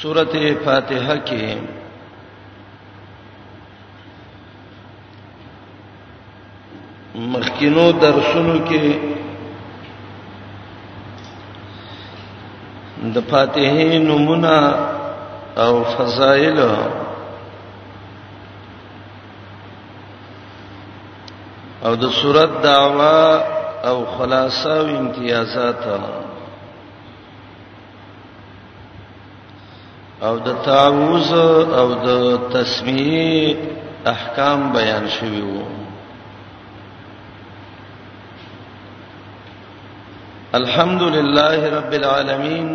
سورته فاتحه کې مخکینو درسونو کې د فاتحه نمونه او فضائل او د صورت دعوا او خلاصه او امتیازات او د تعوذ او د تسمیه احکام بیان شوی وو الحمد لله رب العالمین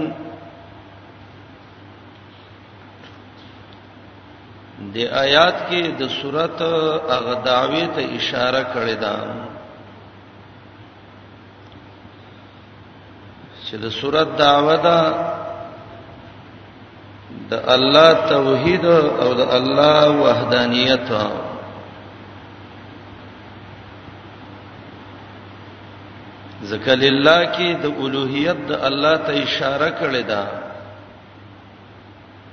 د آیات کې د صورت هغه دعوی ته اشاره کړې ده چې د صورت دعوه ده د الله توحید او د الله وحدانیت ذکر لله کې د اولوہیت د الله ته اشاره کړې ده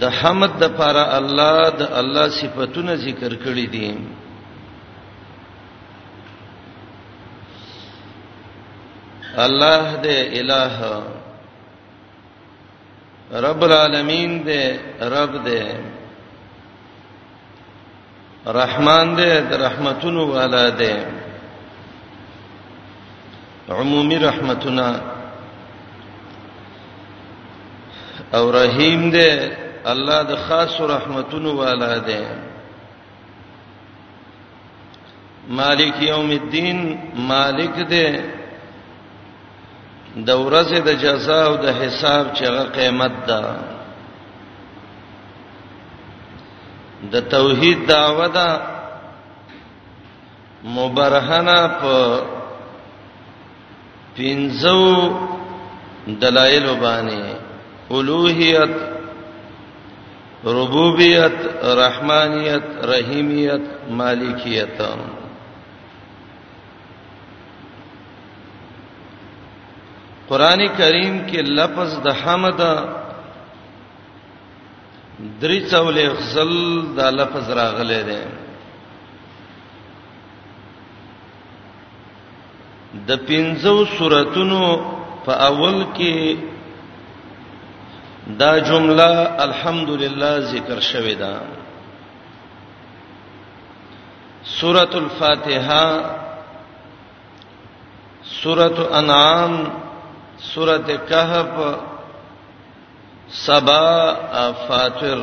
د حمد د پاره الله د الله صفاتونه ذکر کړی دي الله دې الہ رب العالمین دې رب دې رحمان دې د رحمتونو والا دې عمومي رحمتونه او رحیم دې الله د خاص رحمتونو والا دې مالک یوم الدین مالک دې د ورځې د جزا او د حساب چې هغه قیامت ده د توحید دعوه ده مبرهنه په پنځو دلایل باندې اولوہیت ربوبیت رحمانیت رحیمیت مالکیت قران کریم کې لفظ د حمد درې څولې خزل د لفظ راغلې ده د پنځو سوراتونو په اول کې دا جمله الحمدلله ذکر شوې ده سورۃ الفاتحه سورۃ انعام سورۃ کهف سبا فاطر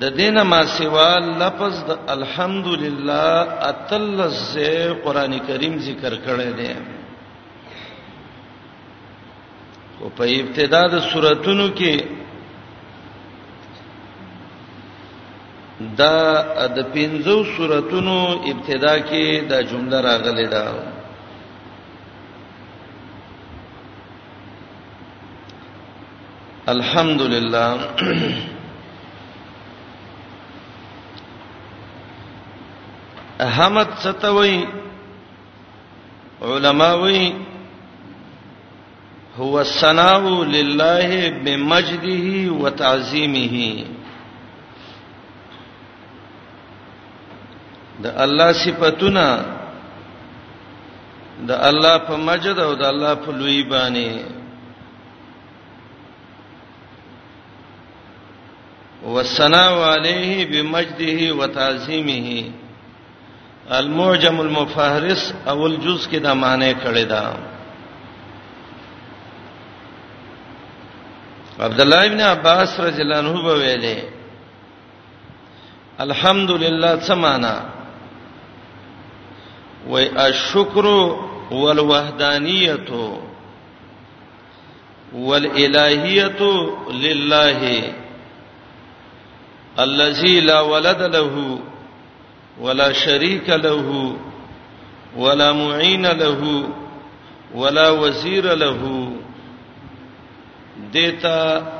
د دینه ما سوا لفظ د الحمدلله اتلس سے قران کریم ذکر کړی دی او په ابتدا د سوراتونو کې دا د پنځو سوراتونو ابتدا کې دا جمله راغلې ده الحمدلله احمد ستوي علماوي هو الثناء لله بمجده وتعظیمه د الله صفاتونه د الله په مجد او د الله په لوی باندې والثناء عليه بمجده وتعظيمه المعجم المفهرس اول جز کې دا معنی کړی دا عبد الله ابن عباس رضی الله عنه ویلي الحمدلله سمانا وای الشکر والوحدانیت والالهیت لله الذي لا ولد له ولا شريك له ولا معين له ولا وزير له دیتا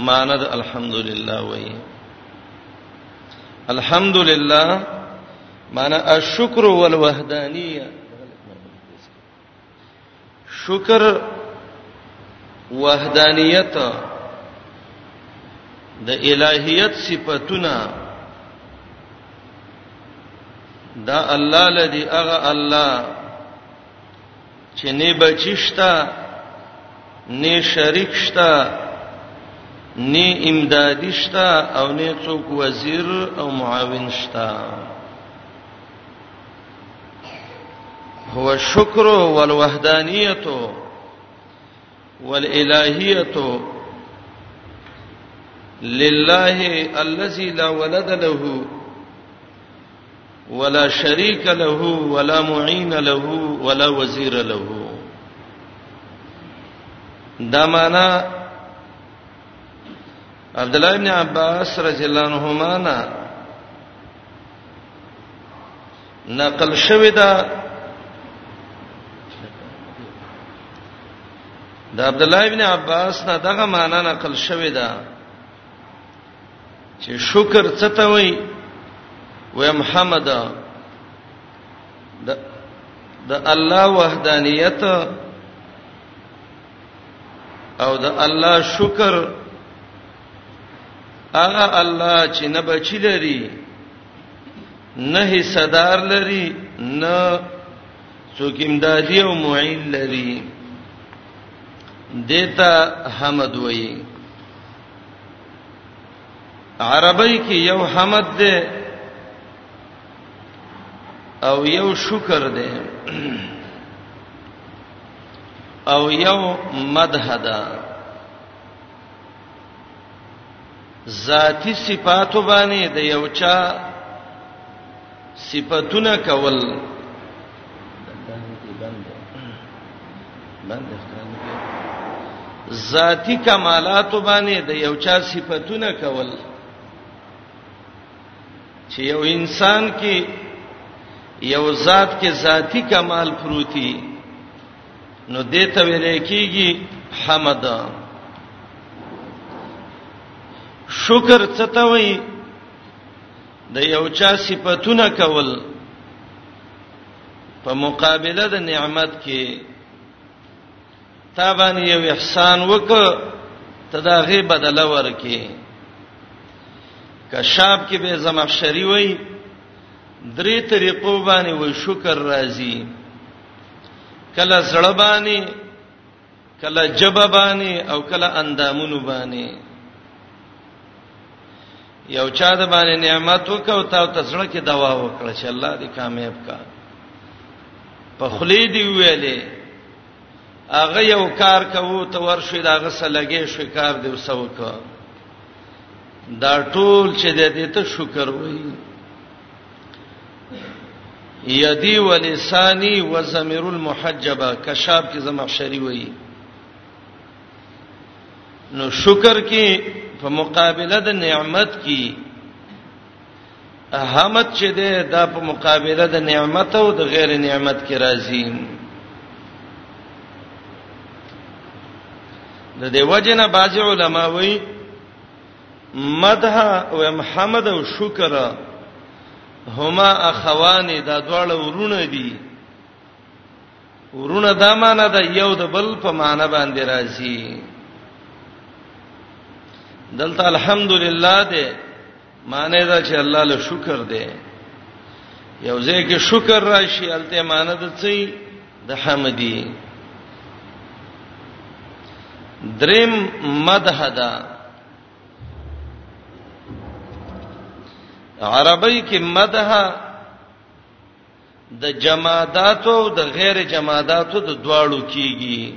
ماند الحمدلله وای الحمدلله معنا الشکر والوحدانیه شکر وحدانیت د الہیت صفاتونه دا الله لدی هغه الله چې نه بچشتا نه شریک شتا نه امدادشتا او نه څوک وزیر او معاون شتا هو الشکر والوحدانیت والالهیت لله الذي لا ولد له ولا شريك له ولا معين له ولا وزير له دا معنا عبد الله بن عباس رضی الله عنهما نقل شوی دا د عبد الله ابن عباس نه دغه معنا نقل شوی دا چې شکر څه ته وای و محمد د د الله وحدانیت او د الله شکر هغه الله چې نه بچی لري نه حصدار لري نه څوک امدادي او معین لري دیتا حمد وایي عربی کې یو حمد ده او یو شکر ده او یو مدح ده ذاتی صفاتو باندې د یو چا صفاتونه کول ذاتی کمالات باندې د یو چا صفاتونه کول چې یو انسان کې یو ذات کې ذاتی کمال پروتي نو دې ته ویل کېږي حمد شکر څه ته وایي د یو چا صفاتونه کول په مقابله د نعمت کې تابان یو احسان وک تداغه بدله ورکې کشاب کې به زمخشری وای درې طریقو باندې و شکر راځي کله زړه باندې کله جبه باندې او کله اندامونو باندې یو چا د باندې نعمت وکاو تا ته زړه کې دوا وکړه چې الله دې کامیاب کا په خلی دی ویلې هغه یو کار کوو ته ورشي دا غسه لګې شو کار دی وسو کا دا ټول چې دې ته شکر وایي یدی ولسانی وزمیر المحجبه کشاب کې زمخشری وایي نو شکر کې په مقابله د نعمت کې احمد چې ده دا په مقابله د نعمت او د غیر نعمت کې راځي د دې وجنه بعض علما وایي مدح او محمد او شکر هما اخوان دا دواړه ورونه دي ورونه دا معنی ده یو د بل په معنی باندې راځي دلته الحمدلله ده معنی دا چې الله له شکر ده یو ځای کې شکر راشي الته معنی ده چې د حمدی دریم مدح ده عربی کې مدح د جمادات او د غیر جمادات د دواړو کیږي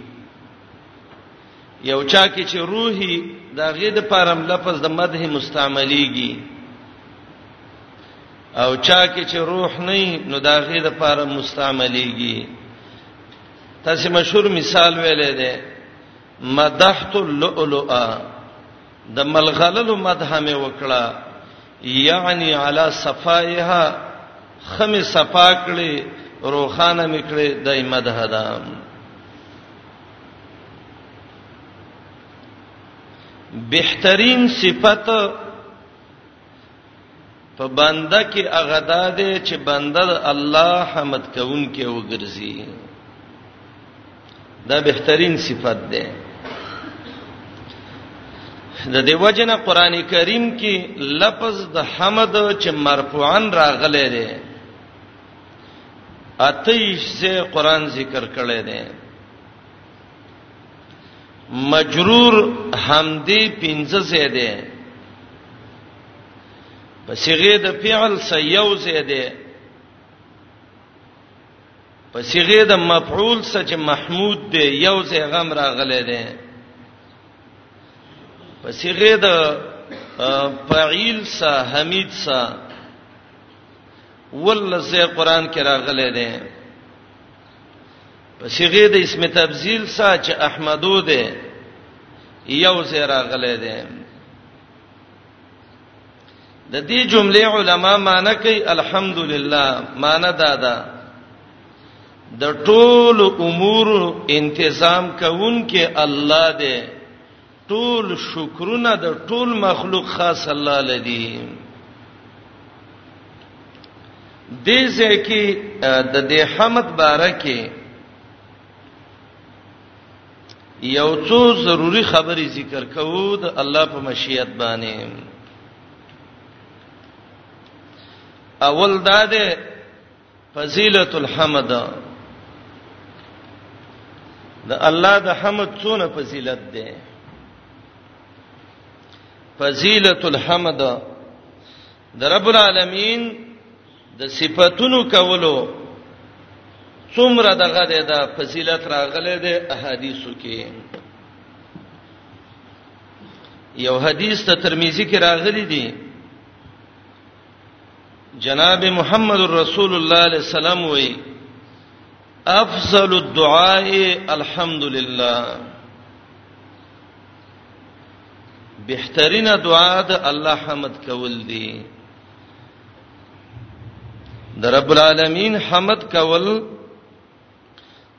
یو چا کې چې روحي دا غي د پرم لفظ د مدح مستعمليږي او چا کې چې روح نه نو دا غي د پاره مستعمليږي تاسو مشهور مثال ویلې ده مدحت اللؤلؤ د ملغلل مدح مې وکړه یعنی علی صفائها خمه صفا کړي روخانه مې کړي د مدح ده بهترین صفت په بنده کې هغه داده چې بنده د الله حمد کوونکې وګرځي دا بهترین صفت ده د دې وجنه قران کریم کې لفظ د حمد چې مرفوعن راغلی دی اتیش سے قران ذکر کړی دی مجرور حمدی پنځه زیاده په صيغه د فعل سيو زیاده په صيغه د مفعول سچ محمود دی یو زیغم راغله دی په صيغه د فاعل سا حمید سا ول زه قران کې راغله دی په صيغه د اسم تبذيل سره چې احمدو ده یو زیرا غلې ده د دې جملې علما معنی کوي الحمدلله معنی دا ده د ټول امور تنظیم کوونکې الله دی ټول شکرونه د ټول مخلوق خاص الله لدی دې ځکه د دې حمد بارکه یو څو ضروری خبرې ذکر کوو د الله په مشیت باندې اول دا ده فضیلت الحمد د الله د حمد څونه فضیلت ده فضیلت الحمد د رب العالمین د صفاتونو کولو څومره دغه ده د فضیلت راغله ده احادیثو کې یو حدیث ته ترمذی کې راغلی دی جناب محمد رسول الله علیه السلام وی افضل الدعاء الحمدلله بهترینه دعا د الله حمد کول دی د رب العالمین حمد کول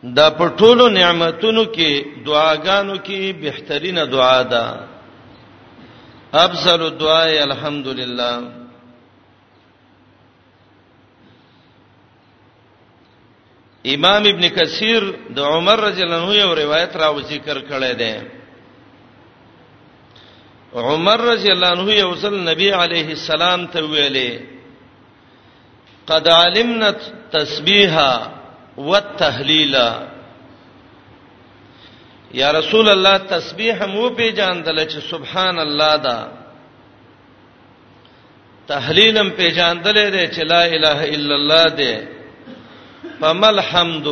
دا په ټولو نعمتونو کې دعاګانو کې بهترینه دعا ده افضل الدعاء الحمدلله امام ابن کثیر د عمر رضی الله عنه یو روایت راو ذکر کړی دی عمر رضی الله عنه یو ځل نبی علیه السلام ته ویلې قد علمنا التسبيح والتهليل یا رسول الله تسبیح مو په جاندل چې سبحان الله دا تحلیلم په جاندل دی چې لا اله الا الله دی فمل حمد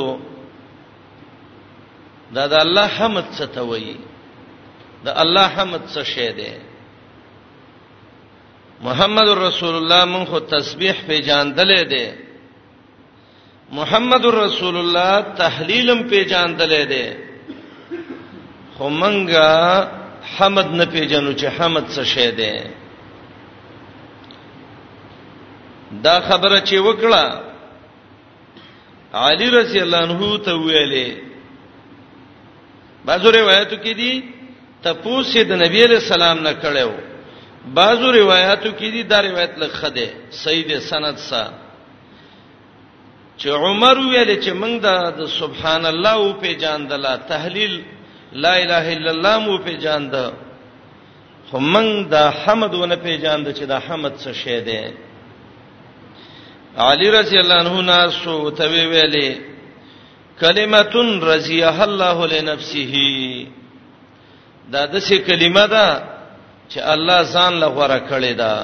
دا د الله حمد څه ته وایي د الله حمد څه شه دی محمد رسول الله مونږ خو تسبیح په جاندلې ده محمد رسول الله تحلیلم په جاندلې ده خو مونږه حمد نه پیژنو چې حمد څه شی ده دا خبره چې وکړه علی رضی الله عنه ته ویلې بعضو روایتو کې دي تپوسې د نبی له سلام نه کړو بعضو روایتو کې دي دا روایت لږ خده سید سند سا چې عمر ویلې چې موږ د سبحان الله او په جاندلا تحلیل لا اله الا الله مو په جاند خو موږ د حمد ونه پیژاند چې د حمد څه شی دی علی رضی الله عنه ناسو ته ویلې کلمتون رضیه الله لنفسه دا د څه کلمه ده چې الله ځان له غوړه کړی ده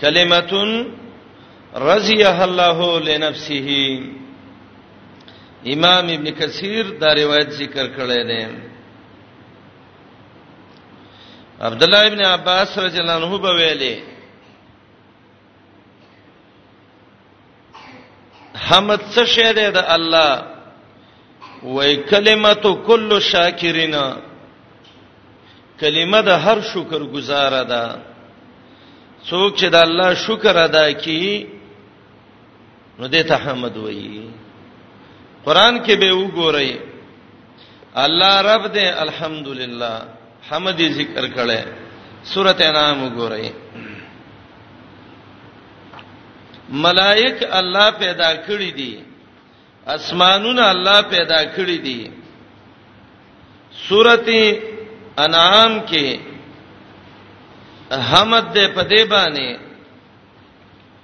کلمتون رضیه الله لنفسه امام ابن کثیر دا روایت ذکر کړی دی عبد الله ابن عباس رضی الله عنه به ویلي حمد څه شی دی د الله وای کلمت کل شاکرینا کلمه د هر شکر گزار ده څوک چې د الله شکر ادا کړي نو دې ته حمد وایي قران کې به وګورئ الله رب دې الحمدلله حمد ذکر کړي سورته انعام وګورئ ملائک الله پیدا کړی دي اسمانونه الله پیدا کړی دي سورته انعام کې حمد دې په دې باندې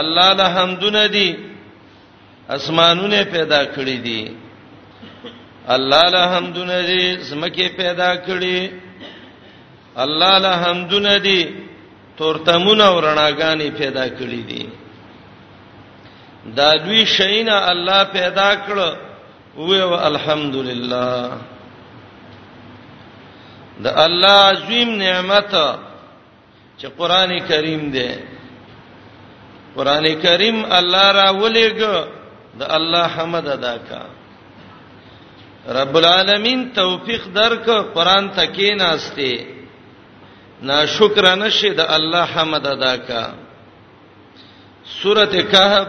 الله له حمدونه دي اسمانونه پیدا کړی دي الله له حمدونه دي زمکه پیدا کړی الله له حمدونه دي تورتمونه ورناګانی پیدا کړی دي دا دوی شینا الله پیدا کړ او الحمدلله د الله عظیم نعمت چې قران کریم دی قران کریم الله را ولېګ د الله حمد ادا کا رب العالمین توفیق درک قران ته کې ناشته نا شکر نشه د الله حمد ادا کا سورته کهف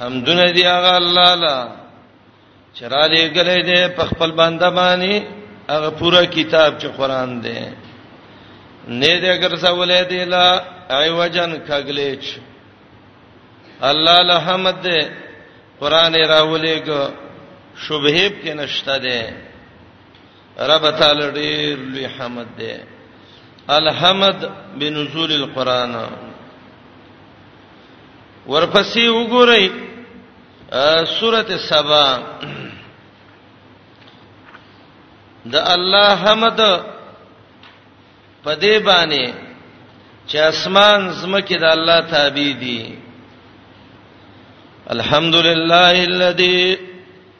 حمدونه دی هغه الله لا چرالې غلې دې په خپل بنده باندې هغه پورا کتاب چې قران دی نه دې اگر سوالې دی لا ای وجن کګلیچ الله له حمد دې قران راولېګ شوبهب کې نشته ده رب تعالی ډیر لوی حمد دی الحمد بنزول القران ورپسې وګورئ سورته سبا د الله حمد په دې باندې چې اسمان زمکه د الله تابع دي الحمدلله الذي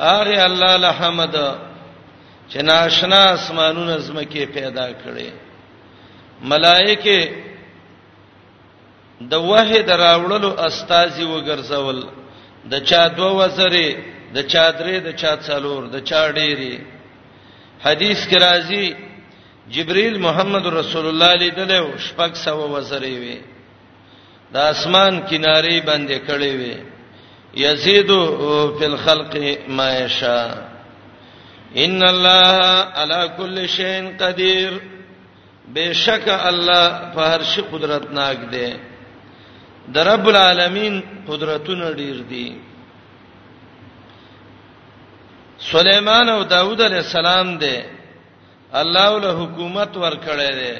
اغه الله الحمد چې ناشنا اسمانونه زمکه پیدا کړي ملائکه د وحی دراوړلو استاذي وګرځول د چا دوه وزره د چا درې د چا څلور د چا ډېری حدیث کې راځي جبريل محمد رسول الله لیدلو شپږ سو وزره وي د اسمان کناري باندې کړې وي یزيد فی الخلق ما یشاء ان الله على كل شيء قدير بشک الله په هر شي قدرتناک دی د رب العالمین قدرتونه ډیر دي سليمان او داوود علیه السلام دی الله له حکومت ورکړی دی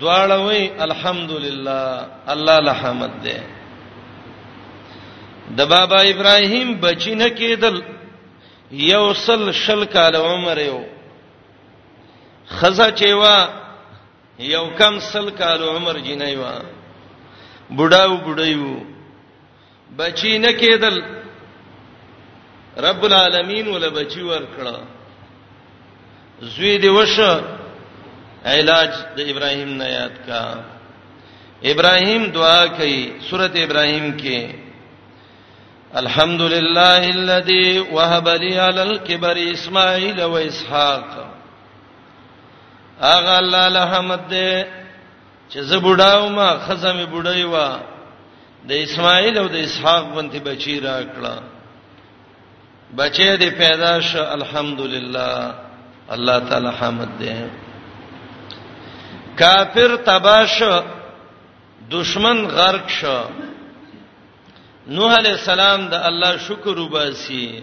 دواړه وی الحمدلله الله لحمد ده د بابا ابراهیم بچی نه کېدل یو سل شل کال عمر یو خزا چېوا یو کم سل کال عمر جنای و بډاو بډایو بچی نه کېدل رب العالمین ول بچی ور کړه زوی دی وشه علاج د ابراهیم نه یاد کا ابراهیم دعا کوي سورته ابراهیم کې الحمدلله الذي وهب لي على الكبر اسماعيل واسحاق اغه الله الحمد چې زه بډاو ما خزه مې بډای و د اسماعیل او د اسحاق باندې بچی راکړه بچی دې پیدا شو الحمدلله الله تعالی حمد دې کافر تباش دشمن غرق شو نوح علی السلام د الله شکر وباسي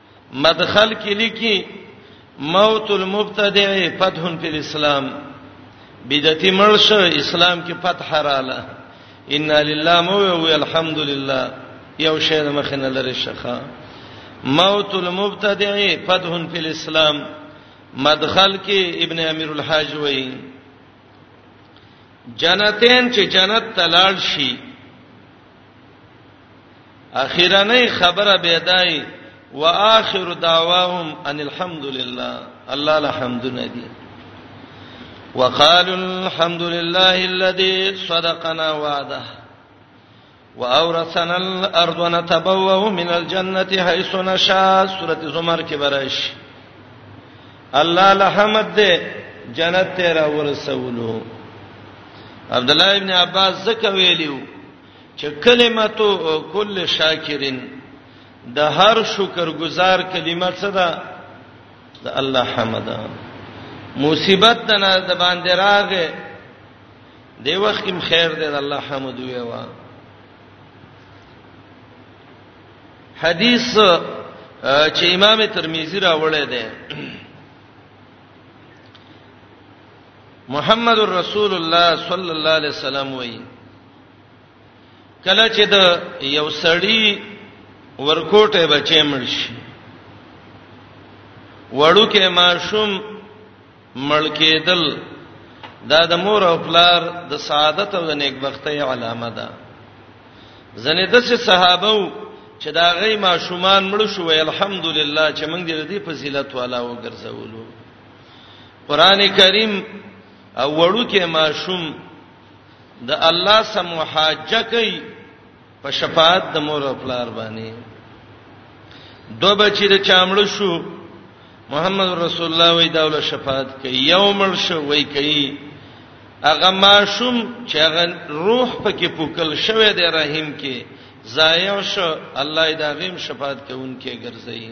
مدخل کې لیکي موت المبتدع فتح فی الاسلام بدعتي مرشه اسلام کې فتح رااله ان لله مو او الحمدلله یو شی د مخ نه لري شخه موت المبتدع فتح فی الاسلام مدخل کې ابن امیر الحاج وایي جنتین چې جنت تلال شي اخیرا نه خبره به دای واخر دعواهم ان الحمد لله الله الحمد ندي وقالوا الحمد لله الذي صدقنا وعده واورثنا الارض ونتبوأ من الجنه حيث نشاء سوره زمر کې برائش الله الحمد دې جنت ته را ورسولو عبد الله ابن عباس زکه ویلو چې کلمتو کل شاکرین د هر شکر گزار کلمه څه ده د الله حمد مصیبت نه د باندې راغې دی وخت کې خیر دی د الله حمد ویوا حدیث چې امام ترمذی راوړی دی محمد رسول الله صلی الله علیه وسلم وایي کله چې د یو سړی ورکوټه بچی مړ شي وړو کې ماشوم مړ کېدل دا د مور او پلار د سعادت او د نیکبختۍ علامه ده ځنې د صحابه وو چې دا غي ماشومان مړ شو وی الحمدلله چې موږ دې دې فضیلت والا وګرځولو قران کریم او وړو کې ماشوم د الله سم حاجه کوي په شفاعت د مور او پلار باندې دو بچی د چامړو شو محمد رسول الله وی داول شفاعت کوي یومل شو وی کوي هغه ماشوم چې هغه روح پکې پوکل شوی دی رحیم کې زایو شو الله دې غیم شفاعت کوونکې ګرځي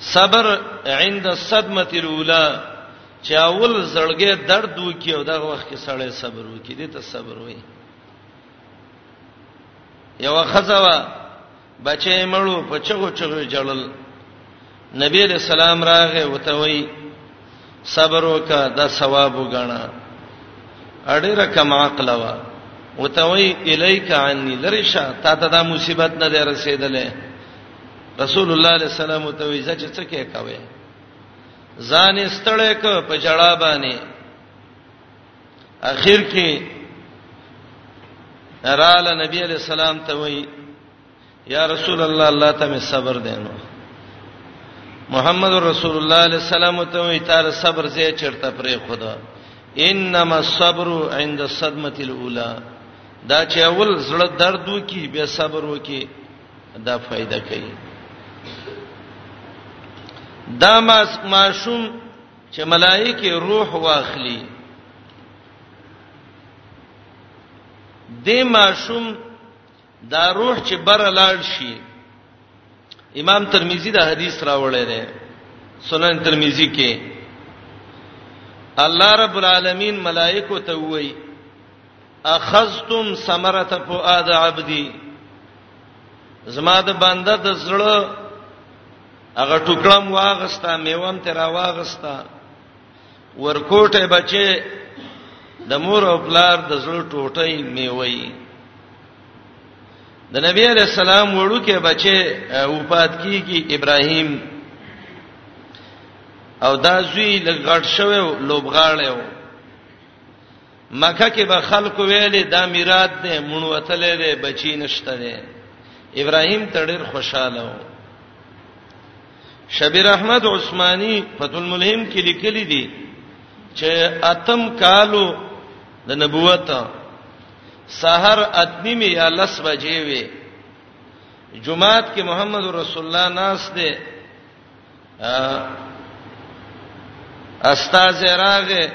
صبر عند الصدمه الاولى چې اول زړګې درد وکي او دغه وخت کې سړی صبر وکي دې ته صبر وایي یو خزوا بچې مړو په چغو چغو جړل نبی علیہ السلام راغه وتوي صبر وکا دا ثواب وګڼه اړیره کم عقل وا وتوي الیک عني لریشا تا ته دا مصیبت نه درسیدلې رسول الله علیه السلام ته وی ځکه څه کې کاوه ځان استړې ک په جړا باندې اخر کې رااله نبی علیہ السلام ته وی یا رسول الله الله ته می صبر دینو محمد رسول الله علیہ السلام ته وی تار صبر زی چرته پرې خدا انما الصبر عند الصدمه الاولى دا چې اول زړه درد وکي به صبر وکي دا فائدہ کوي دا ماشوم چې ملائکه روح واخلي د ماشوم دا روح چې بر لاړ شي امام ترمذی دا حدیث راوړی دی سنن ترمذی کې الله رب العالمین ملائکه ته وایي اخذتم ثمره فؤاد عبدي زما د بنده د زړه هغه ټوکړم واغستا میوم تر واغستا ورکوټه بچي د مور او پلار د زړه ټوټي میوي د نبی علی السلام وړو کې بچي وفات کیږي ابراهیم او دا زوی لګړ شوی لوبغاړی و مکه کې به خلق ویلې دا میراث دی مونږ وتلې دی بچی نشته دی ابراهیم تړر خوشاله و شبیر احمد عثماني فتح الملهم کې لیکلي دي چې اتم کالو د نبوت سحر اتنیمه یا لس بجې وي جمعات کې محمد رسول الله ناس دی استاد راغه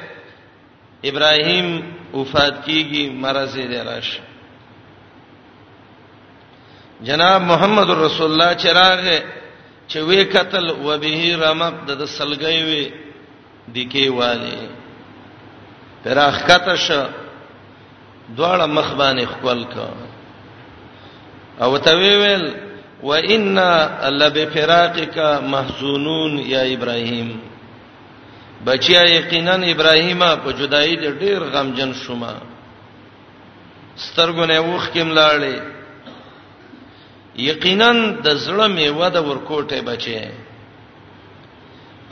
ابراهيم وفات کیږي مرز یې راش جناب محمد رسول الله چراغ چې وې قتل و به رمق د سلګي وې دکی والی پراخ کته ش دواړه مخ باندې خپل کا او ته ویل و ان لبفراقک محزونون یا ابراهیم بچیا یقینا ابراهیم په جدائی دې ډیر غمجن شوما سترګو نه وښ کېم لاړې یقینا د زړه میوه د ورکوټه بچي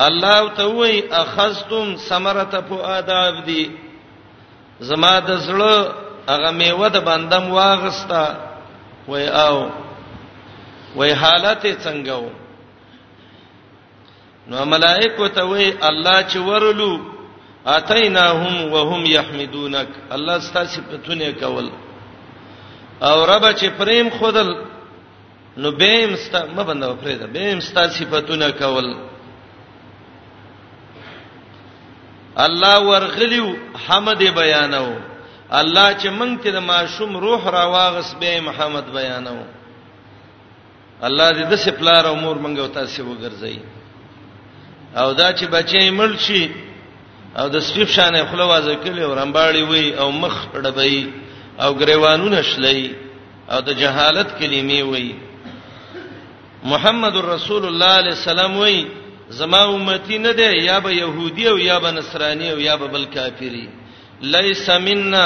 الله ته وای اخذتم ثمرته په آداب دی زما د زړه هغه میوه د بندم واغستا وای او وای حالت څنګه وو نو ملائکه ته وی الله چې ورلو اتیناهم وهم یحمدونک الله ستاسو په تونه کول او رب چې پریم خودل نو بهم است ما بنده پرېدا بهم است صفاتونه کول الله ورغلیو حمد بیانو الله چې مونږ ته د ماشوم روح راواغس به محمد بیانو الله دې د سپلار او مور منګو تاسو وګرځي او دا چې بچي مل شي او د سټیپ شانې خپل وازه کړي او رمباړي وي او مخ ډبي او غریوانونه شلي او د جهالت کلمې وي محمد رسول الله علیه السلام وي زما امتی نه ده یا به يهودي او یا به نصراني او یا به بل کافری ليس منا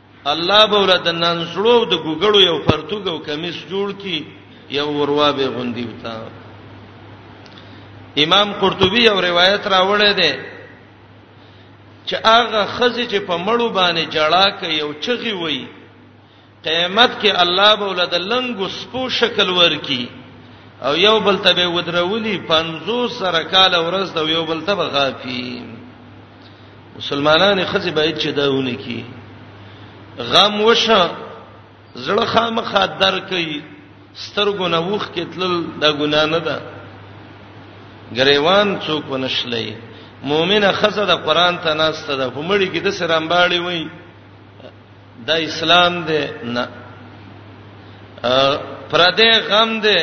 الله به ول د ننسړو د ګوګړو یو فرتوګ او کمیس جوړ کی یو وروا به غوندی وتا امام قرطبي یو روایت راوړی دی چې هغه خزه چې په مړو باندې جړا کوي او چغي وي قیامت کې الله به ول د لنګو سپو شکل ورکی او یو بل ته به ودرولي 50 سره کال ورځ د یو بل ته بغافي مسلمانانې خزي باید چې داونه کی غم وشه زړه خامخا درکې سترګو نه وښ کتل دا ګنا نه ده غریوان څوک ونشلې مؤمنه خزه د قران ته ناشته ده په مړی کې د سرامباړي وای دا اسلام دی نه پر دې غم دی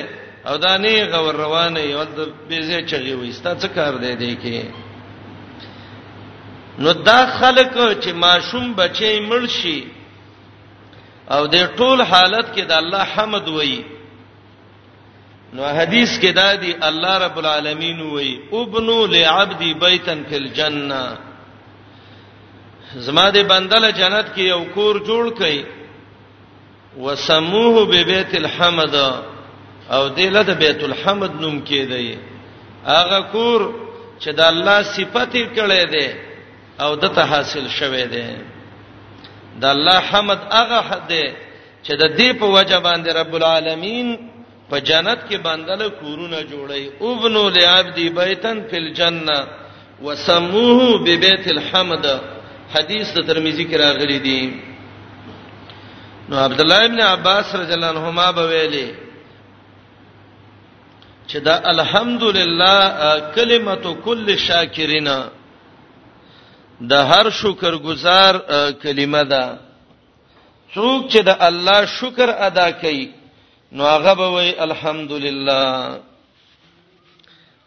او دا نه غور روانه یو د بیزه چغي وستا څه کار دی دی کې نو دا خلک چې ماشوم بچي مړ شي او د ټول حالت کې د الله حمد وایي نو حدیث کې دا دی الله رب العالمین وی ابنو لعبدی بیتن فی الجنه زما دې بندل جنت کې یو کور جوړ کړي وسموه ببیت الحمد او دې له بیت الحمد نوم کې دی هغه کور چې د الله صفت کړي دی او دته حاصل شوه دی د الله حمد هغه حد دی چې د دې په وجه باندې رب العالمین په جنت کې باندې له کورونه جوړي او بنو لعبد بیتن فی الجنه وسموه ببیت الحمد حدیث د ترمذی کې راغلی دی نو عبد الله ابن عباس رضی الله عنهما به ویلي چې دا الحمدلله کلمت کل شاکرینا د هر شکر گزار کلمه ده څوک چې د الله شکر ادا کوي نو هغه به وي الحمدلله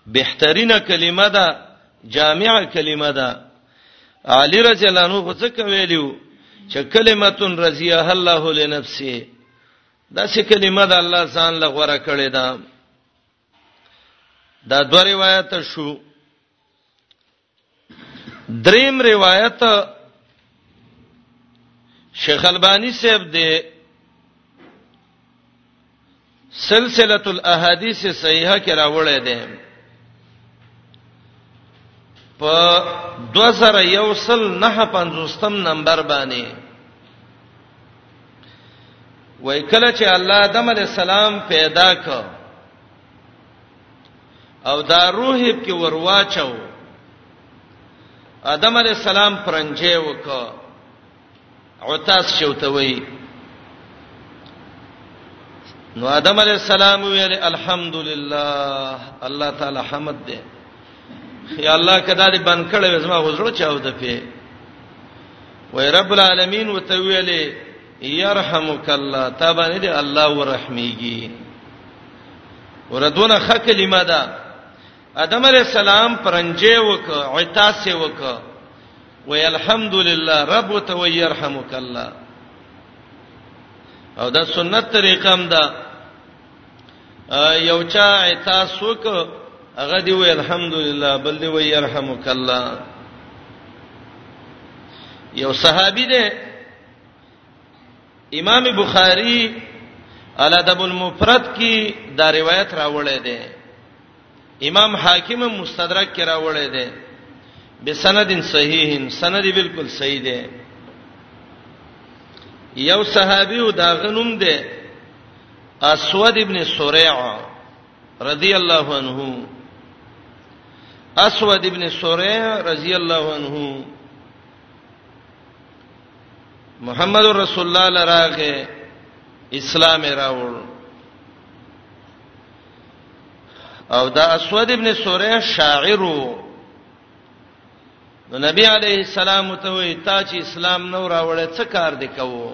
بهترینه کلمه ده جامعه کلمه ده علی رضی الله عنه خو څه ویلو چې کلمه رضیه الله لنفسه دا څه کلمه ده الله ځان لغوره کړې ده دا دوه روایت شو دریم روایت شیخ البانی صاحب دی سلسله الاحاديث صحیحه کې راوړی دی په 2159 نمبر باندې وای کله چې الله آدم علی السلام پیدا کړ او دا روح په ورواچو آدم علی السلام پرنجې وکړه عتاس شوتوي نو آدم علی السلام ویل الحمدلله الله تعالی حمد دې خي الله کدا دې بن کړې زما غزړه چاو ده په وای رب العالمین وتویلې يرحمک الله تا باندې دی الله ورحمېږي وردونه خ کلمه ده ادم علی السلام پرنجې وک عتاس وک وی الحمدلله رب ته وی يرحمک الله او دا سنت طریقه هم ده یو چا عتاس وک هغه دی وی الحمدلله بل دی وی يرحمک الله یو صحابي دی امام بخاری الادب المفرد کې دا روایت راوړی دی امام حاکم مستدرک کې راوړی دی بسند صحیح سند بالکل صحیح دی یو صحابي او دا غنوم دی اسود ابن سریع رضی الله عنه اسود ابن سوره رضی الله عنه محمد رسول الله لراغه اسلام راوړ او دا اسود ابن سوره شاعرو نو نبی علیه السلام ته وی تا چې اسلام نو راوړې څه کار دی کوو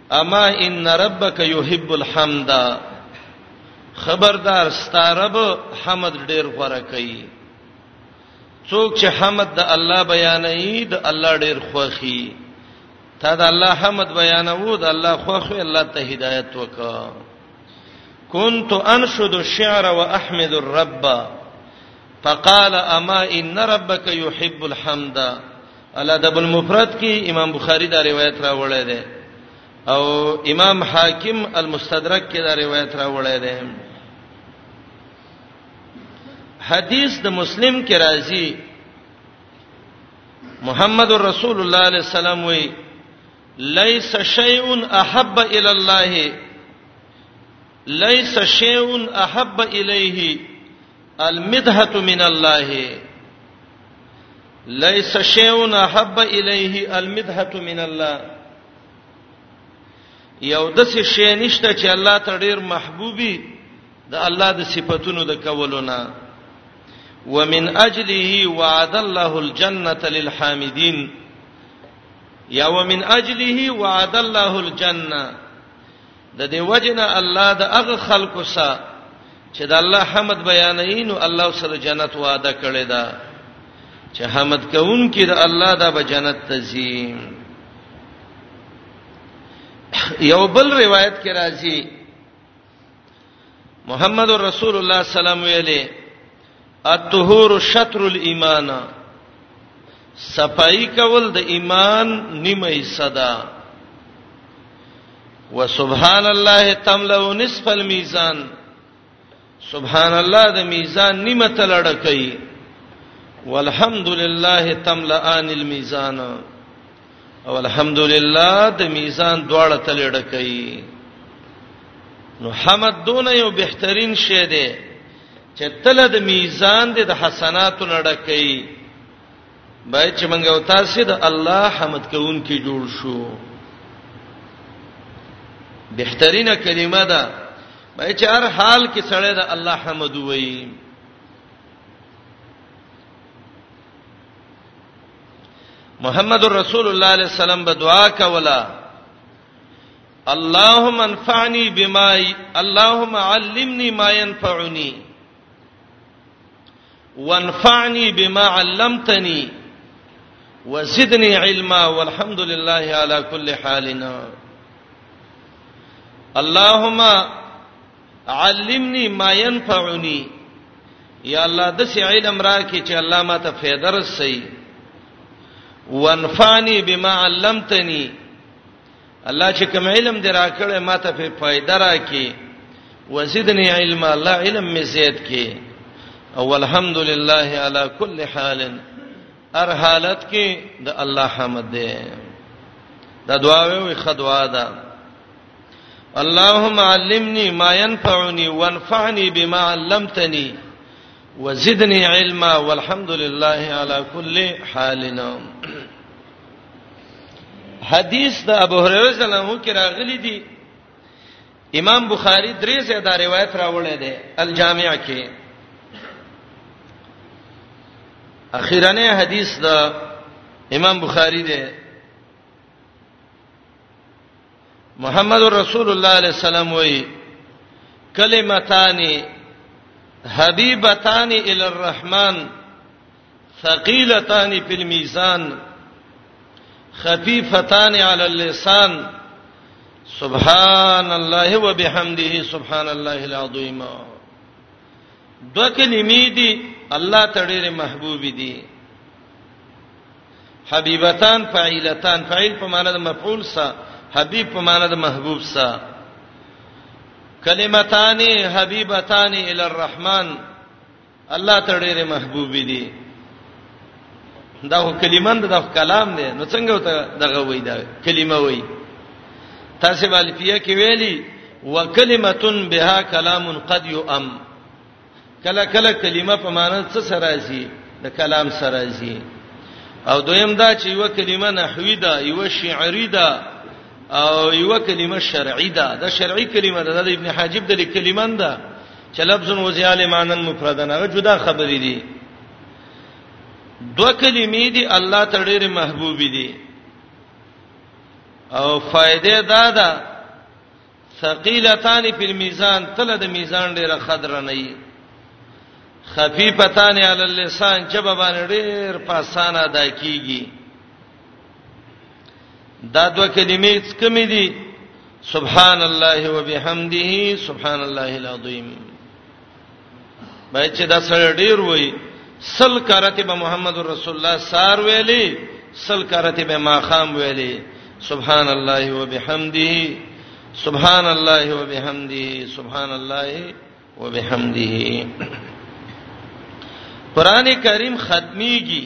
اما ان ربک یحب الحمد خبردار ستارب حمد ډیر غوړه کوي څوک چې حمد د الله بیانوي د الله ډیر خوخي تا د الله حمد بیانوو د الله خوخي الله ته هدایت وکړه كنت انشد الشعر واحمد الرب فقال اما ان ربك يحب الحمد الادب المفرد کې امام بخاری دا روایت راوړی دی او امام حاکم المستدرک کې دا روایت راوړی دی حدیث د مسلم کې راځي محمد رسول الله علیه السلام وی ليس شيء احب الى الله ليس شيء احب اليه المدحه من الله ليس شيء احب اليه المدحه من الله یو د څه شی نشته چې الله ته ډیر محبوبي د الله د صفاتونو د کولونه ومن اجله وعد الله الجنه للحامدين یا ومن اجله وعد الله الجنه د دې وجنه الله د هغه خلکو سره چې د الله حمد بیانوي نو الله سره جنت وعده کړی دا چې حمد کوونکې د الله د به جنت ته ځي یو بل روایت کې راځي محمد رسول الله سلام ویلي الطهور شطر الايمان صفائی کول د ایمان نیمه حصہ ده وسبحان الله تملا نصف الميزان سبحان الله د میزان نیمه تلړه کوي والحمد لله تملأان الميزان او الحمد لله د میزان دواړه تلړه کوي نو حمد دونه یو بهترین شی دی چې تل د میزان د حسناتو لړکې بای چې منګه او تاسو د الله حمد کوون کې جوړ شو بهترینه کلمه ده بای چې هر حال کې سړی د الله حمد وایي محمد رسول الله علیه السلام به دعا کوله اللهم انفعني بما اللهم علمني ما ينفعني وانفعني بما علمتني وزدني علما والحمد لله على كل حالنا اللهم علمني ما ينفعني یا الله د سي علم راکې چې الله ماته فایده رسي وانفانی بما علمتنی الله چې کوم علم دې راکړې ما ته په فائدہ راکې وزدنی علم الله علم می زیات کې او الحمدلله علی کل حال هر حالت کې د الله حمد ده دا دعا وی خدوا ده اللهم علمني ما ينفعني وانفعني بما علمتني وزدني علما والحمد لله على كل حال حدیث د ابو هريره رضی الله عنه کې راغلي دي امام بخاری درې ځای دا روایت راوړی دی الجامع کې اخیرنه حدیث د امام بخاری دی محمد رسول الله علیه السلام وایي کلمتان حبیبتان الی الرحمن ثقيلتان في الميزان خفيفتان على اللسان سبحان الله وبحمده سبحان الله العظیم دو کلمې دي الله تعالی محبوب دي حبیبتان فاعلتان فاعل په معنی د مفعول سره حبیب په معنی د محبوب سره کلمتان حبیبتان الی الرحمن الله ته ډېر محبوب دي دا هو کلمند دا کلام دی نو څنګه ته دغه وای دا کلمه وای تاسو بالفیه کې ویلي وکلمه بها کلام قد یؤم کله کله کلمه په معنی څه سره راځي د کلام سره راځي او دویم دا چې یو کلمه نحوی ده یو شعری ده او یو کلمه شرعی ده دا شرعی کلمه ده د ابن حاجب د کلمه ده چې لفظ وزیال مانن مفردن هغه جدا خبرې دي دوه کلمې دي الله ته ډېر محبوب دي او فائدې دا ده ثقيلتان په میزان تل د میزان ډېر خضر نه وي خفيفتان علی اللسان چې به باندې ډېر په اسانه ادا کیږي دا دوه کلمې څکمې دي سبحان الله وبحمده سبحان الله العظیم باید چې دا سره ډیر وای سل کرته به محمد رسول الله سار ویلي سل کرته به ما خام ویلي سبحان الله وبحمده سبحان الله وبحمده سبحان الله وبحمده قران کریم ختميږي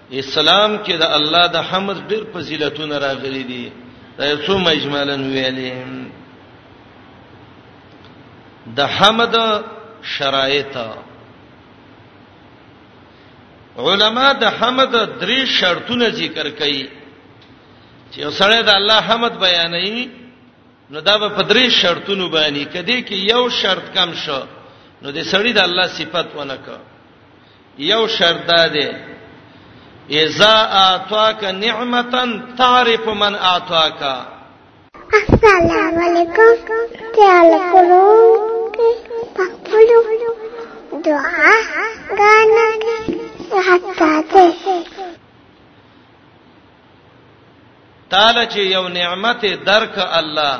اسلام کې د الله د حمد ډېر فضیلتونه راغلي دي دا یو څو مجملا ویلې د حمد شرایط علما د حمد درې شرطونه ذکر کړي چې سره د الله حمد بیانوي نو دا په درې شرطونو باندې کدي کې یو شرط کم شو نو د سړی د الله صفت ونه کړ یو شرط دا دی اذا اعطاك نعمتا تعرف من اعطاك السلام علیکم تعال کولو پخپلو دعا غانا حتا ته تعالی چې یو نعمت درک الله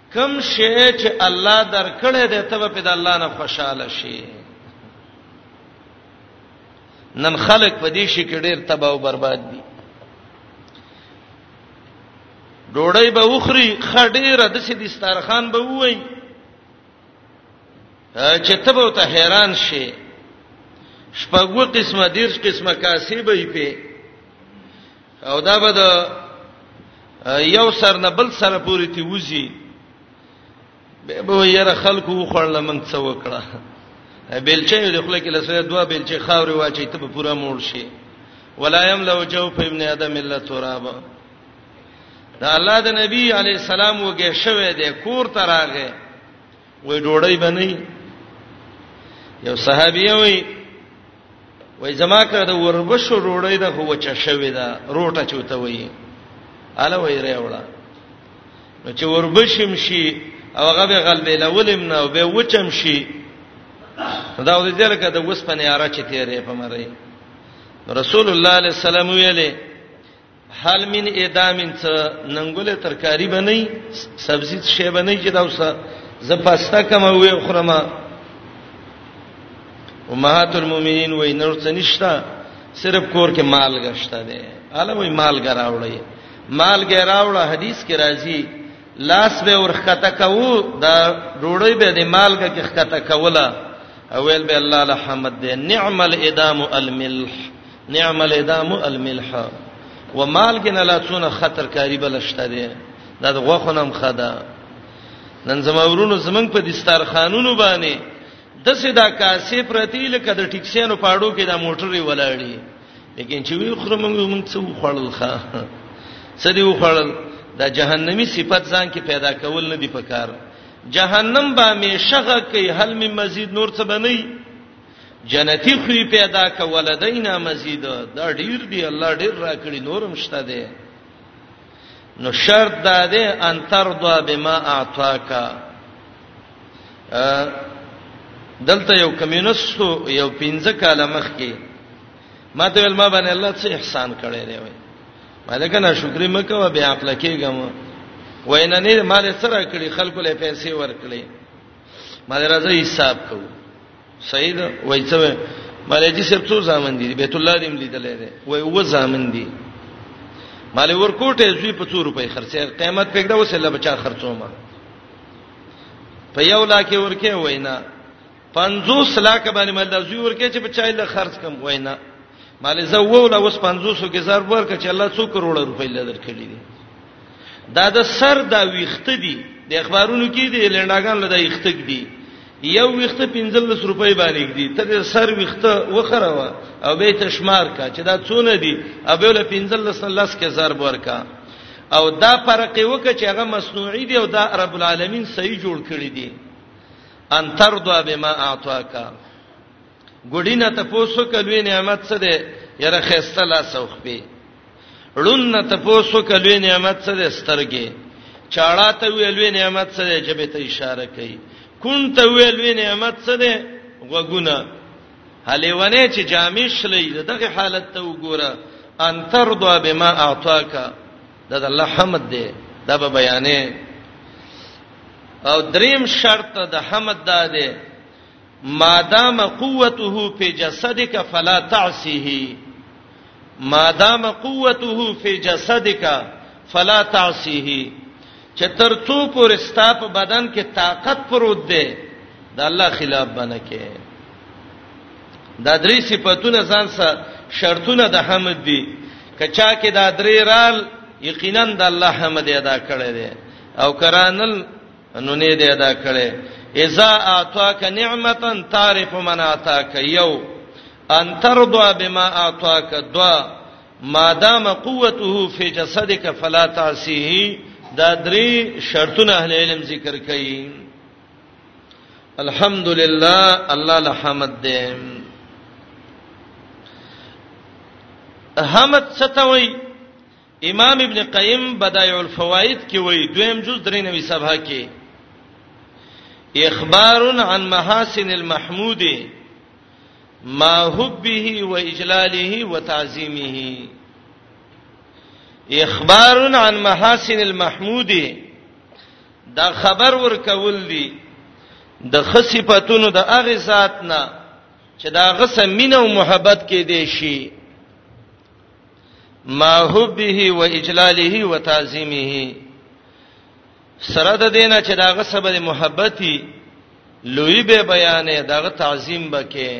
کوم شی چې الله درکړې ده ته په د الله نه خوشاله شي نن خلک په دې شي کې ډېر تباہ او برباد دي ډوړی به وخري خډيره د سې دسترخوان به وای چې ته به ته حیران شې شپږو قسمه دیرش قسمه کاسې به یې په او دا به د یو سر نه بل سره پوری تی وزي به به یره خلکو وخړل من څه وکړه بیلچې د خپل کې لسره دوا بیلچې خاورې واچي ته به پورا موړ شي ولا یملو جو په ابن ادم الا تراب دا الله د نبی علی السلام وګه شوه د کور تراغه وې ډوړی بنئ یو صحابي وي وای زما کړه د وربشو روړی د هو چا شوی دا روټه چوته وای اله وای ریوړه نو چې وربشم شي او هغه به غلبې لولم نه او به وچم شي دا ولې دې لکه د وسپنې اره چې تیرې په مری رسول الله صلی الله علیه وسلم ویلې حال من ادامن څه ننګوله ترکاری بنئ سبزی څه شی بنئ چې دا اوسه ز پاستا کوم وې خورم امهات المؤمنین وې نور څه نشتا صرف کور کې مال غشته ده اله وې مال غراوړې مال غراوړه حدیث کې راځي لاس به ورخته کوو دا ډوړې به د مال کې خته کوله اویل به الله الحمد دې نعم الادام الملح نعم الادام الملح ومال کې نه لا څونه خطر کاری بلشته دي دا د غوخونم خدا نن زمورونو زمنګ په دستار خانونو باندې د سیدا کاسې پرتی لکه د ټیکسیانو پاړو کې د موټرې ولاړې لیکن چې وی خره موږ موږ څه وخړل ښا سدي وخړل دا جهنمی صفت ځان کې پیدا کول نه دی پکار جهنم به همیشه غږ کوي هل می مزید نور څه بنئ جنتی خوې پیدا ک ولدینا مزید دا ډیر دی الله ډیر راکړي نورم شته دی نو شرط دا دی ان ترضا بما اعطاک دلته یو کمیونست یو پنځه کاله مخ کې ما ته ول ما باندې الله څه احسان کړی دی وای ما دا کنه شکر مکه و بیا خپل کېګم وینه نه مال سره کړی خلکو له پیسې ورکړي مله راځه حساب کو صحیح ده وای څه مله چې سب څو ځامن دي بیت الله دې ملیدلې ده وای و ځامن دي مله ورکوټه زوی په 100 روپۍ خرڅه قیمت پکړه وسله بچا خرڅومه په یو لا کې ورکه وینا 50 لاک باندې مله زوی ورکه چې بچا یې خرڅ کم وینا مله زه ووله اوس 500 کې زر ورکه چې الله 100 کروڑ روپۍ لدر کړی دي دا د سر دا ویخته دي د اخبارونو کې دي لنډاګان لدا یختګ دي یو ویخته 15 روپۍ باندې دي ته سر ویخته وخره وا او به تشمار کا چې دا څونه دي ابل 15 لس کې ضرب ورکا او دا فرق یو کې چې هغه مصنوعي دي او دا رب العالمین صحیح جوړ کړی دي ان ترضا بما اعطاکا ګډی نه تاسو کلوې نعمت څه ده یره خسته لا سوخ پی ړون نه تاسو کلوې نعمت څه ده سترګې چاړه ته ویلوې نعمت څه ده جبه ته اشاره کوي کون ته ویلوې نعمت څه ده غوګونه هلېونه چې جامې شلې دغه حالت ته وګوره ان ترضى بما اعطاك دا د الله حمد دی دا به بیانې او دریم شرط د حمد دا دی مادام قوته فی جسدک فلا تعصیه مادام قوته فی جسدک فلا تعصیه چې تر څو پورې ستا په بدن کې طاقت پروت دی د الله خلاف باندې کې دا درې صفاتونه ځان سره شرطونه د حمد دي کچا کې دا درې رال یقینا د الله حمد ادا کړی دی او کرانل نو نه دی ادا کړي اذا اعطاك نعمتا تعرف من اعطاك یو ان ترضى بما اعطاك دوا ما دام قوته في جسدك فلا تعصيه دا درې شرطونه اهل علم ذکر کوي الحمدلله الله الحمد دې حمد ستوي امام ابن قیم بدایع الفوائد کې وایي دویم جز درې نوي صفحه کې اخبار عن محاسن المحمود ما حبه و اجلاله و تعظیمه اخبار عن محاسن المحمود دا خبر ورکول دي د خصيفتونو د اغه ذات نه چې دا غسه مینه او محبت کې دي شي ما حبه و اجلاله و تعظیمه سره د دینه چې داغه سبب محبتي لوی به بیانې دغه تعظیم بکې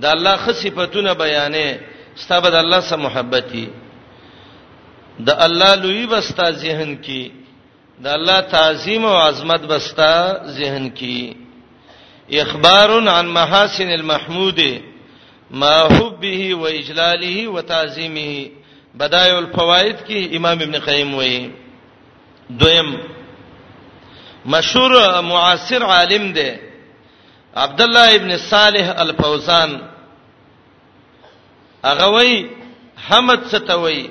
د الله خ صفاتونه بیانې ستابه د الله سره محبتي د الله لوی بستا ذهن کې د الله تعظیم او عظمت بستا ذهن کی اخبار عن محاسن المحمود ما حبه و اجلاله و تعظیمه بدایع الفوائد کې امام ابن قیم وایي دویم مشهور معاصر عالم دی عبد الله ابن صالح الفوزان هغه وایي حمد ستوي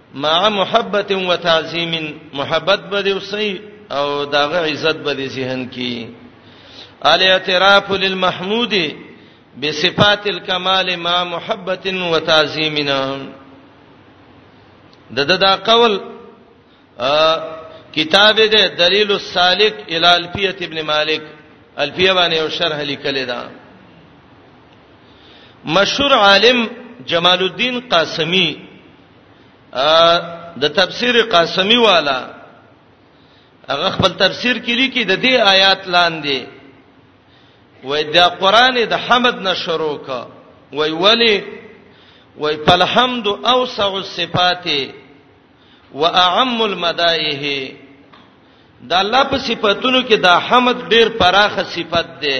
مع محبت و تعظیم محبت به دی وسی او داغه عزت به دی ذهن کی الاعتراف للمحمود بصفات الكمال مع محبت و تعظیمنا د دا, دا قول کتاب دې دلیل السالک الی الفیه ابن مالک الفیه باندې او شرح لیکل دا مشهور عالم جمال الدین قاسمی د تفسیر قاسمی والا هغه خپل تفسیر کې لیکي د دې آیات لاندې وای دا قران د حمد نشرو کا وای ولی وای فالحمد اوسع الصفات واعم المدائه دا الله په صفاتونو کې دا حمد ډیر پراخه صفت ده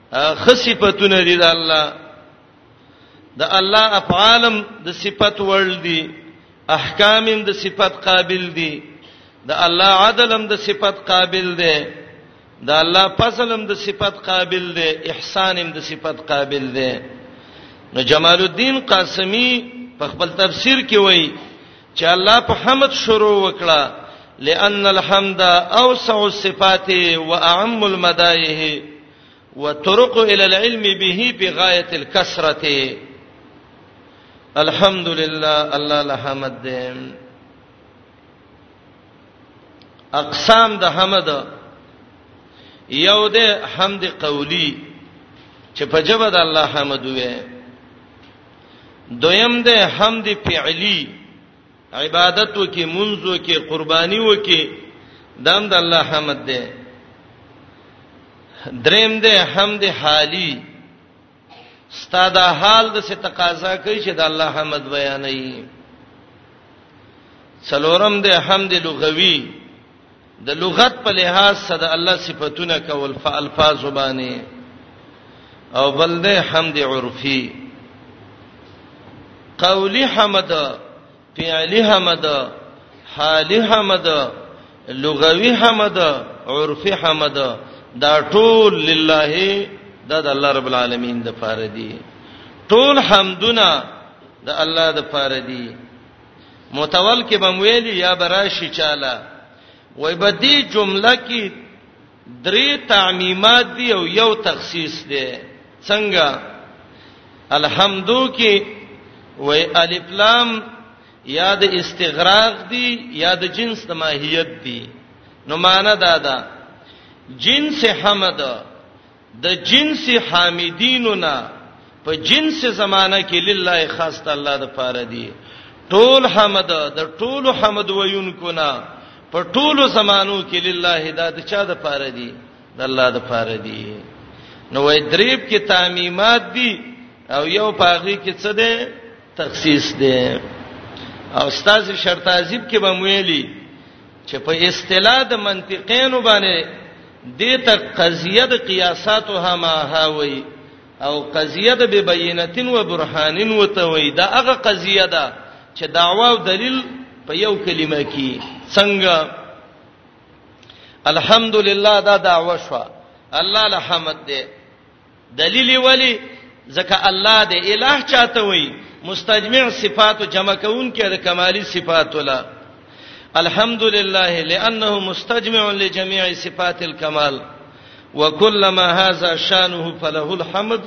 خصيفتونه دي د الله د الله افعالم د صفت وړل دي احکامم د صفت قابل دي د الله عدلم د صفت قابل دي د الله فضلم د صفت قابل دي احسانم د صفت قابل دي نو جمال الدین قاسمی په خپل تفسیر کې وایي چې الله په حمد شروع وکړه لئن الحمد اوسع الصفات واعم المدائه وطرق الى العلم به بغايه الكثره الحمد لله الله الحمد دې اقسام د حمد یو د حمد قولی چې په جبه د الله حمد وې دویم د حمد فعلی عبادت وکي منځ وکي قرباني وکي دام د الله حمد ده دریم ده حمد حالی استاد حال د څه تقاضا کوي چې د الله حمد بیانوي څلورم ده حمد لغوي د لغت په لحاظ صد الله صفاتونه کول په الفاظ باندې او بل د حمد عرفي قولی حمد فعلی حمد حالی حمد لغوی حمد عرفی حمد دا ټول لله دا د الله رب العالمین د فار دي ټول حمدونه د الله د فار دي متول کې بم ویلی یا براشي چاله وای بدی جمله کې درې تعمیمات دی او یو تخصیص دی څنګه الحمدو کې وای الف لام یا د استغراق دی یا د جنس د ماهیت دی نو معنا دا ده جنس حمد د جنس حامدینو نه په جنس زمانہ کې لله خاص ته الله د پاره دی ټول حمد د ټول حمد ویونکو نه په ټول زمانو کې لله دا د چا د پاره دی د الله د پاره دی نو وای دریب کې تعمیمات دي او یو پاغي کې څه ده تخصیص ده او استاد شرطازیب کې به ویلي چې په اصطلاح د منطقینو باندې دې ته قضیه د قیاسات او هما هاوي او قضیه د ببینتین و برهانین وته وي دا هغه قضیه ده چې داوا او دلیل په یو کلمه کې څنګه الحمدلله دا داوا شو الله الحمد دې دلیل ولی ځکه الله د الہ چاته وای مستجمع صفات جمع کون کې د کمالی صفات ولا الحمد لله لانه مستجمع لجميع صفات الكمال وكلما هذا شانه فله الحمد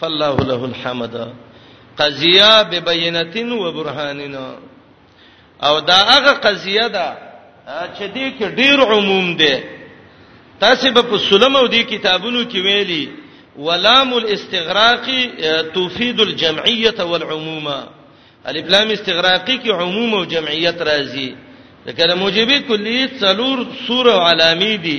فالله له الحمد قضيه ببينه وبرهاننا او دا هغه قضیه ده چې دې کې ډیر عموم دی تاسو به په سلم او دې کتابونو کې ویلي ولام الاستغراق تفيد الجمعيه والعمومه الف لام استغراقی کې عموم او جمعیت راځي لکه د موجبه کلیه څلور سوره علامی دي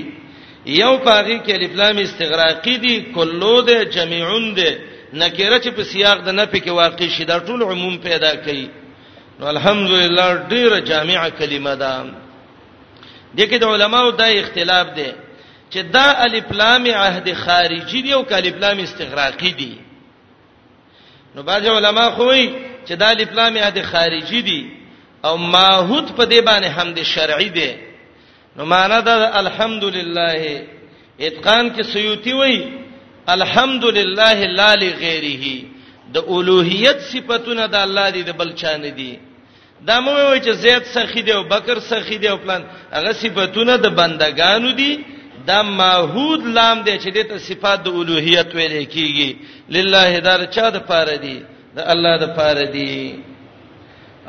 یو پاغي کې الف لام استغراقی دي کلو ده جميعون ده نکره چې په سیاق د نفي کې واقع شي دا ټول عموم پیدا کوي نو الحمدلله ډیره جامعه کلمه ده دغه د علماو دا اختلاف دی چې دا الف لام عهد خارجي دی او الف لام استغراقي دی نو بعض علما خو وایي چې دا الف لام عهد خارجي دی او ماحود په دې باندې حمد شرعي دی نو معنا د الحمدلله اتقان کې سیوتی وای الحمدلله لا لغیره د اولوہیت صفاتونه د الله دی د بل چا نه دي دا مو وای چې زید سخی دی او بکر سخی دی او پلان هغه صفاتونه د بندگانو دي دا ماحود لام دی چې د صفات د اولوہیت ویل کیږي لله دار چا د پاره دی د الله د پاره دی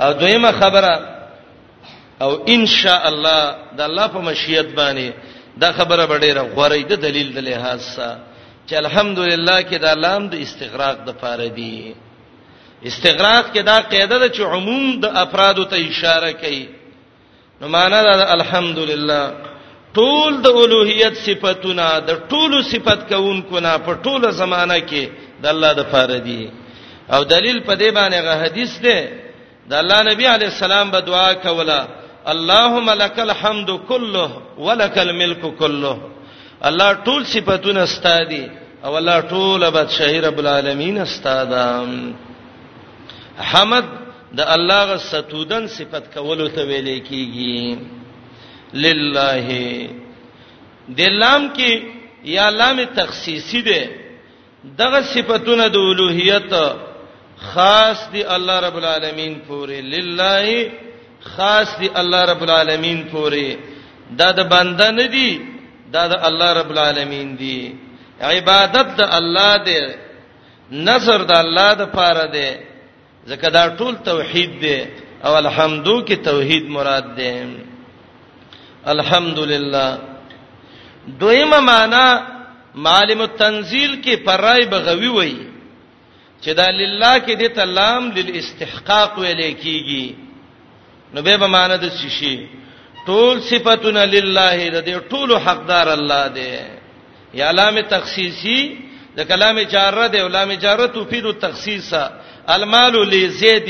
او دویمه خبره او ان شاء الله د الله په مشیت باندې دا خبره به ډیره غوړی د دلیل د لحاظ سره چې الحمدلله کې دا لام د استغراق د پاره دی استغراق کې دا قاعده ده چې عموم د افرادو ته اشاره کوي نو معنا دا الحمدلله ټول د اولوہیت صفاتونه د ټولو صفات کوونکو نه په ټوله زمانہ کې د الله د پاره دی او دلیل په دې باندې غو حدیث ده د الله نبی علی السلام به دعا کوله اللهم لك الحمد كله ولك الملك كله الله ټول صفاتونه ستادي او الله ټول بادشاہي رب العالمین ستاده حمد د الله غ ستودن صفت کولو ته ویل کیږي لله د لام کې یا لام تخصیصی ده دغه صفاتونه د اولوہیت خاص دی الله رب العالمین پورې لله خاص دی الله رب العالمین پورې دا د بنده نه دی دا د الله رب العالمین دی عبادت د الله دی نظر د الله د پاره دی ځکه دا ټول توحید دی او الحمدو کې توحید مراد دی الحمدلله دویمه معنا معالم التنزيل کې پرای بغوي وای چې دا لله کې د تلام للاستحقاق ویل کیږي نو به معنی د شي ټول صفاتنا لله د دې ټول حقدار الله دی یا علام تخصیصی د کلام جاره دی علام جاره تفید التخصیص المال لزید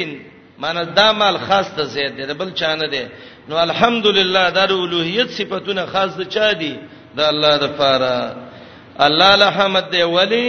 معنی دا مال خاص ته زید دی بل چانه دی نو الحمدلله دا د اولوہیت صفاتونه خاص د چا دی د الله د پاره الله له حمد دی ولی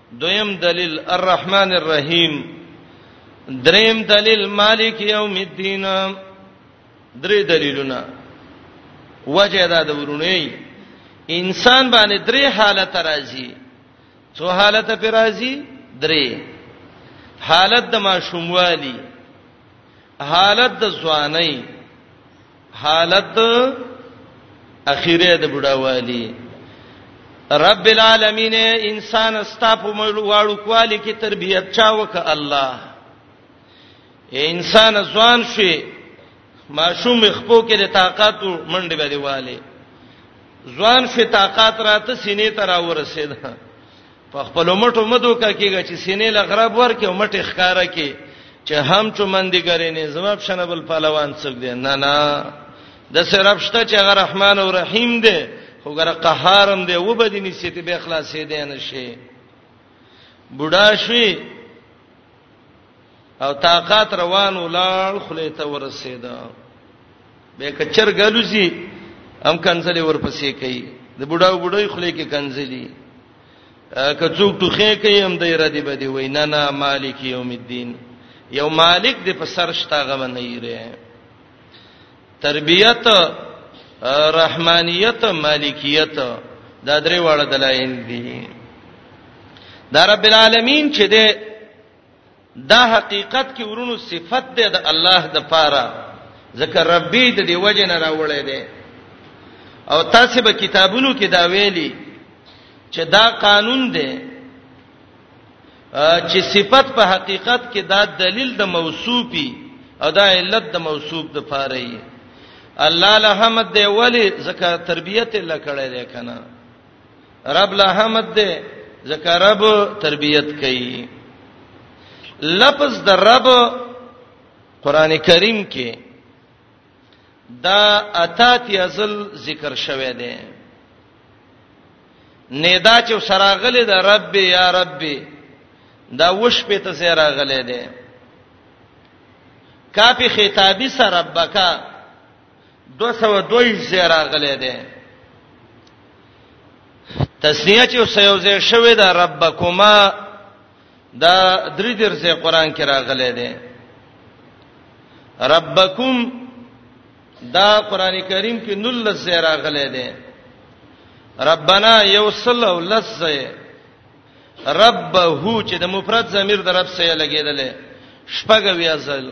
دویم دلیل الرحمن الرحیم دریم دلیل مالک یوم الدین درې دلیلونه وجه دا د ورونی انسان باندې درې حالت راځي څو حالت پر راځي درې حالت د ماشوموالي حالت د ځواني حالت اخیره د بډاوالی رب العالمین انسان استا په واړو کوالی کې تربیت چا وک الله انسان ځوان شي ماشوم خپو کې د طاقت منډه به دی والی ځوان شي طاقت راته سینې ته راورسېده په خپل مټو مدو کا کېږي چې سینې لغرب ورکې او مټې ښکارا کې چې هم چومندګرې نه زما پښنه بل پهلوان څوک دی نه نه د سرب شته چې هغه رحمان او رحیم دی خو ګره قهارم دی و به دې نسیته به خلاصې دی نه شي بوډا شوی او طاقت روان ولال خله ته ورسېدا به کچر غلوسی هم کنځلې ورپسې کوي د بډاو بډای خله کې کنځلې که څوک ټوخه کوي هم د ردی بدی وای نه نه مالک یوم الدین یو مالک دې په سر شتا غو نه یره تربیت رحمانیت مالکیت دا درې واړه دلایل دي دا رب العالمین چې دې دا حقیقت کې ورونو صفت ده د الله د پاره ځکه ربي د دې وجه نه راوړې ده او تاسو به کتابونو کې دا ویلي چې دا قانون ده چې صفت په حقیقت کې دا دلیل د موصوفي او دا علت د موصوف د پاره یې الله له حمد دی ولی زکه تربیته لکړې ده کنه رب لا حمد ده ځکه رب تربيت کوي لفظ د رب قران کریم کې دا اتاتی ازل ذکر شوه دی ندا چې سراغله د رب یا رب دا وش په ته سراغله دی کافی خطابی سره ربکا 222 زیر راغلی دی تسنیه چې سيوزه شوی دا ربکما دا درې درځه قران کې راغلی دی ربکم دا قران کریم کې نل لسه راغلی دی ربنا یوصل او لسه ربه چې د مفرد ضمیر د رب سره لګیدل شپږ ویازل